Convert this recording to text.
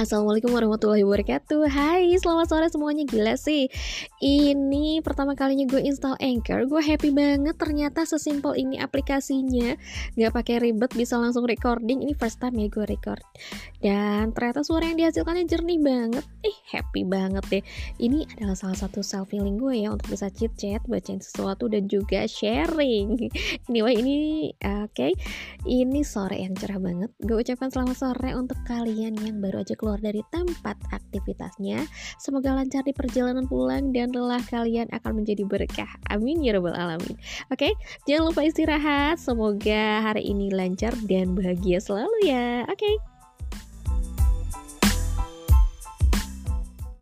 Assalamualaikum warahmatullahi wabarakatuh. Hai selamat sore semuanya. Gila sih. Ini pertama kalinya gue install Anchor. Gue happy banget ternyata sesimpel ini aplikasinya. Gak pakai ribet bisa langsung recording. Ini first time ya gue record. Dan ternyata suara yang dihasilkannya jernih banget. Eh happy banget deh. Ini adalah salah satu self healing gue ya Untuk bisa chit chat, bacain sesuatu dan juga sharing. Anyway ini oke. Okay. Ini sore yang cerah banget. Gue ucapkan selamat sore untuk kalian yang baru aja keluar keluar dari tempat aktivitasnya. Semoga lancar di perjalanan pulang dan lelah kalian akan menjadi berkah. Amin ya robbal alamin. Oke, jangan lupa istirahat. Semoga hari ini lancar dan bahagia selalu ya. Oke.